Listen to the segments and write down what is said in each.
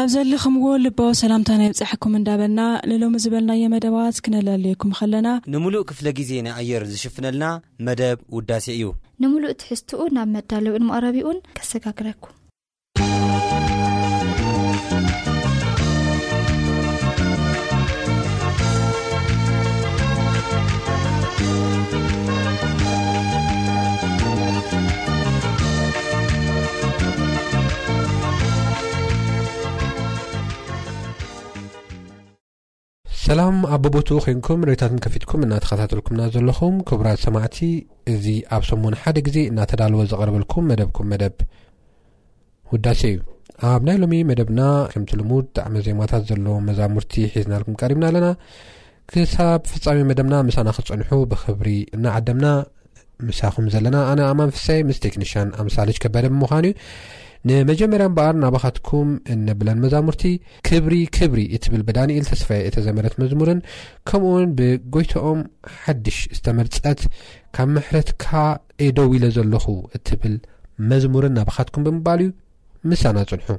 ኣብ ዘለኽምዎ ልባዊ ሰላምታና ይብጻሕኩም እንዳበልና ንሎሚ ዝበልናዮ መደባት ክነላልየኩም ከለና። ንምሉእ ክፍለ ግዜ ናይ ኣየር ዝሽፍነልና መደብ ውዳሴ እዩ። ንምሉእ ትሕዝትኡ ናብ መዳለዊኡን መቕረቢኡን ከሰጋግረኩም። ሰላም ኣብ ቦቦትኡ ኮንኩም ሬድዮታትኩም ከፊትኩም እናተኸታተልኩምና ዘለኹም ክቡራት ሰማዕቲ እዚ ኣብ ሰሙን ሓደ ግዜ እናተዳለወ ዝቐርበልኩም መደብኩም መደብ ውዳሴ እዩ ኣብ ናይ ሎሚ መደብና ከምቲ ልሙድ ጣዕሚ ዜማታት ዘለዎ መዛሙርቲ ሒዝናልኩም ቀሪብና ኣለና ክሳብ ፍፃሜ መደብና ምሳና ክፀንሑ ብክብሪ እናዓደምና ምሳኹም ዘለና ኣነ ኣማን ፍሳይ ምስ ቴክኒሽያን ኣምሳልች ከበደ ብምዃን እዩ ንመጀመርያ እምበኣር ናባኻትኩም እነብለን መዛሙርቲ ክብሪ ክብሪ እትብል ብዳንኤል ተስፋየ እተዘመረት መዝሙርን ከምኡ ውን ብጎይታኦም ሓድሽ ዝተመርፀት ካብ ምሕረትካ ኤደው ኢለ ዘለኹ እትብል መዝሙርን ናባኻትኩም ብምባል እዩ ምሳና ፅንሑ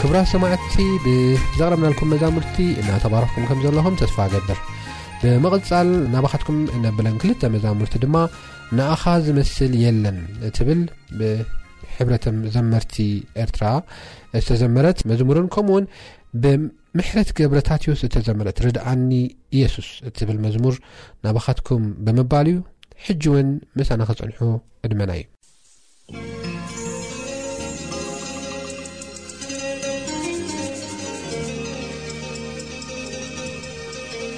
ክብራት ሰማዕቲ ብዘቕረብናልኩም መዛሙርቲ እናተባረኽኩም ከም ዘለኹም ተስፋ ገብር ብምቕፃል ናባኻትኩም እነብለን ክልተ መዛሙርቲ ድማ ንኣኻ ዝመስል የለን እትብል ብሕብረተም ዘመርቲ ኤርትራ ዝተዘመረት መዝሙርን ከምኡውን ምሕረት ገብረታትዮስ እተዘመረት ርድኣኒ ኢየሱስ እትብል መዝሙር ናባኻትኩም ብምባል እዩ ሕጂ እውን ምሳና ክጸንሑ ዕድመና እዩ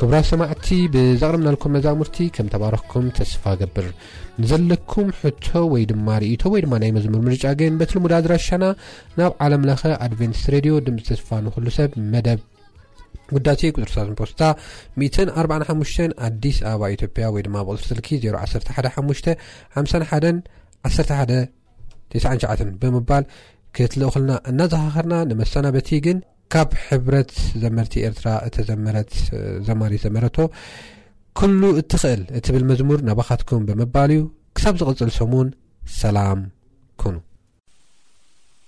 ክብራት ሰማዕቲ ብዘቕርብናልኩም መዛሙርቲ ከም ተባረኽኩም ተስፋ ገብር ንዘለኩም ሕቶ ወይ ድማ ርእቶ ወይ ድማ ናይ መዝሙር ምርጫ ግን በቲ ልሙድ ኣድራሻና ናብ ዓለም ለኸ ኣድቨንቲስ ሬድዮ ድምፂ ተስፋ ንኩሉ ሰብ መደብ ውዳሴ ቁፅሪ ሳትን ፖስታ 145 ኣዲስ ኣበባ ኢትዮጵያ ወይ ድማ ብቕፅሪ ስልኪ 011 551 11 ትስዓን ትሽዓተን ብምባል ክትልእኹልና እናዘኻኸርና ንመሰናበቲ ግን ካብ ሕብረት ዘመርቲ ኤርትራ እተዘመረት ዘማሪት ዘመረቶ ኩሉ እትኽእል እትብል መዝሙር ናባኻትኩም ብምባል እዩ ክሳብ ዝቕፅል ሰሙን ሰላም ኩኑ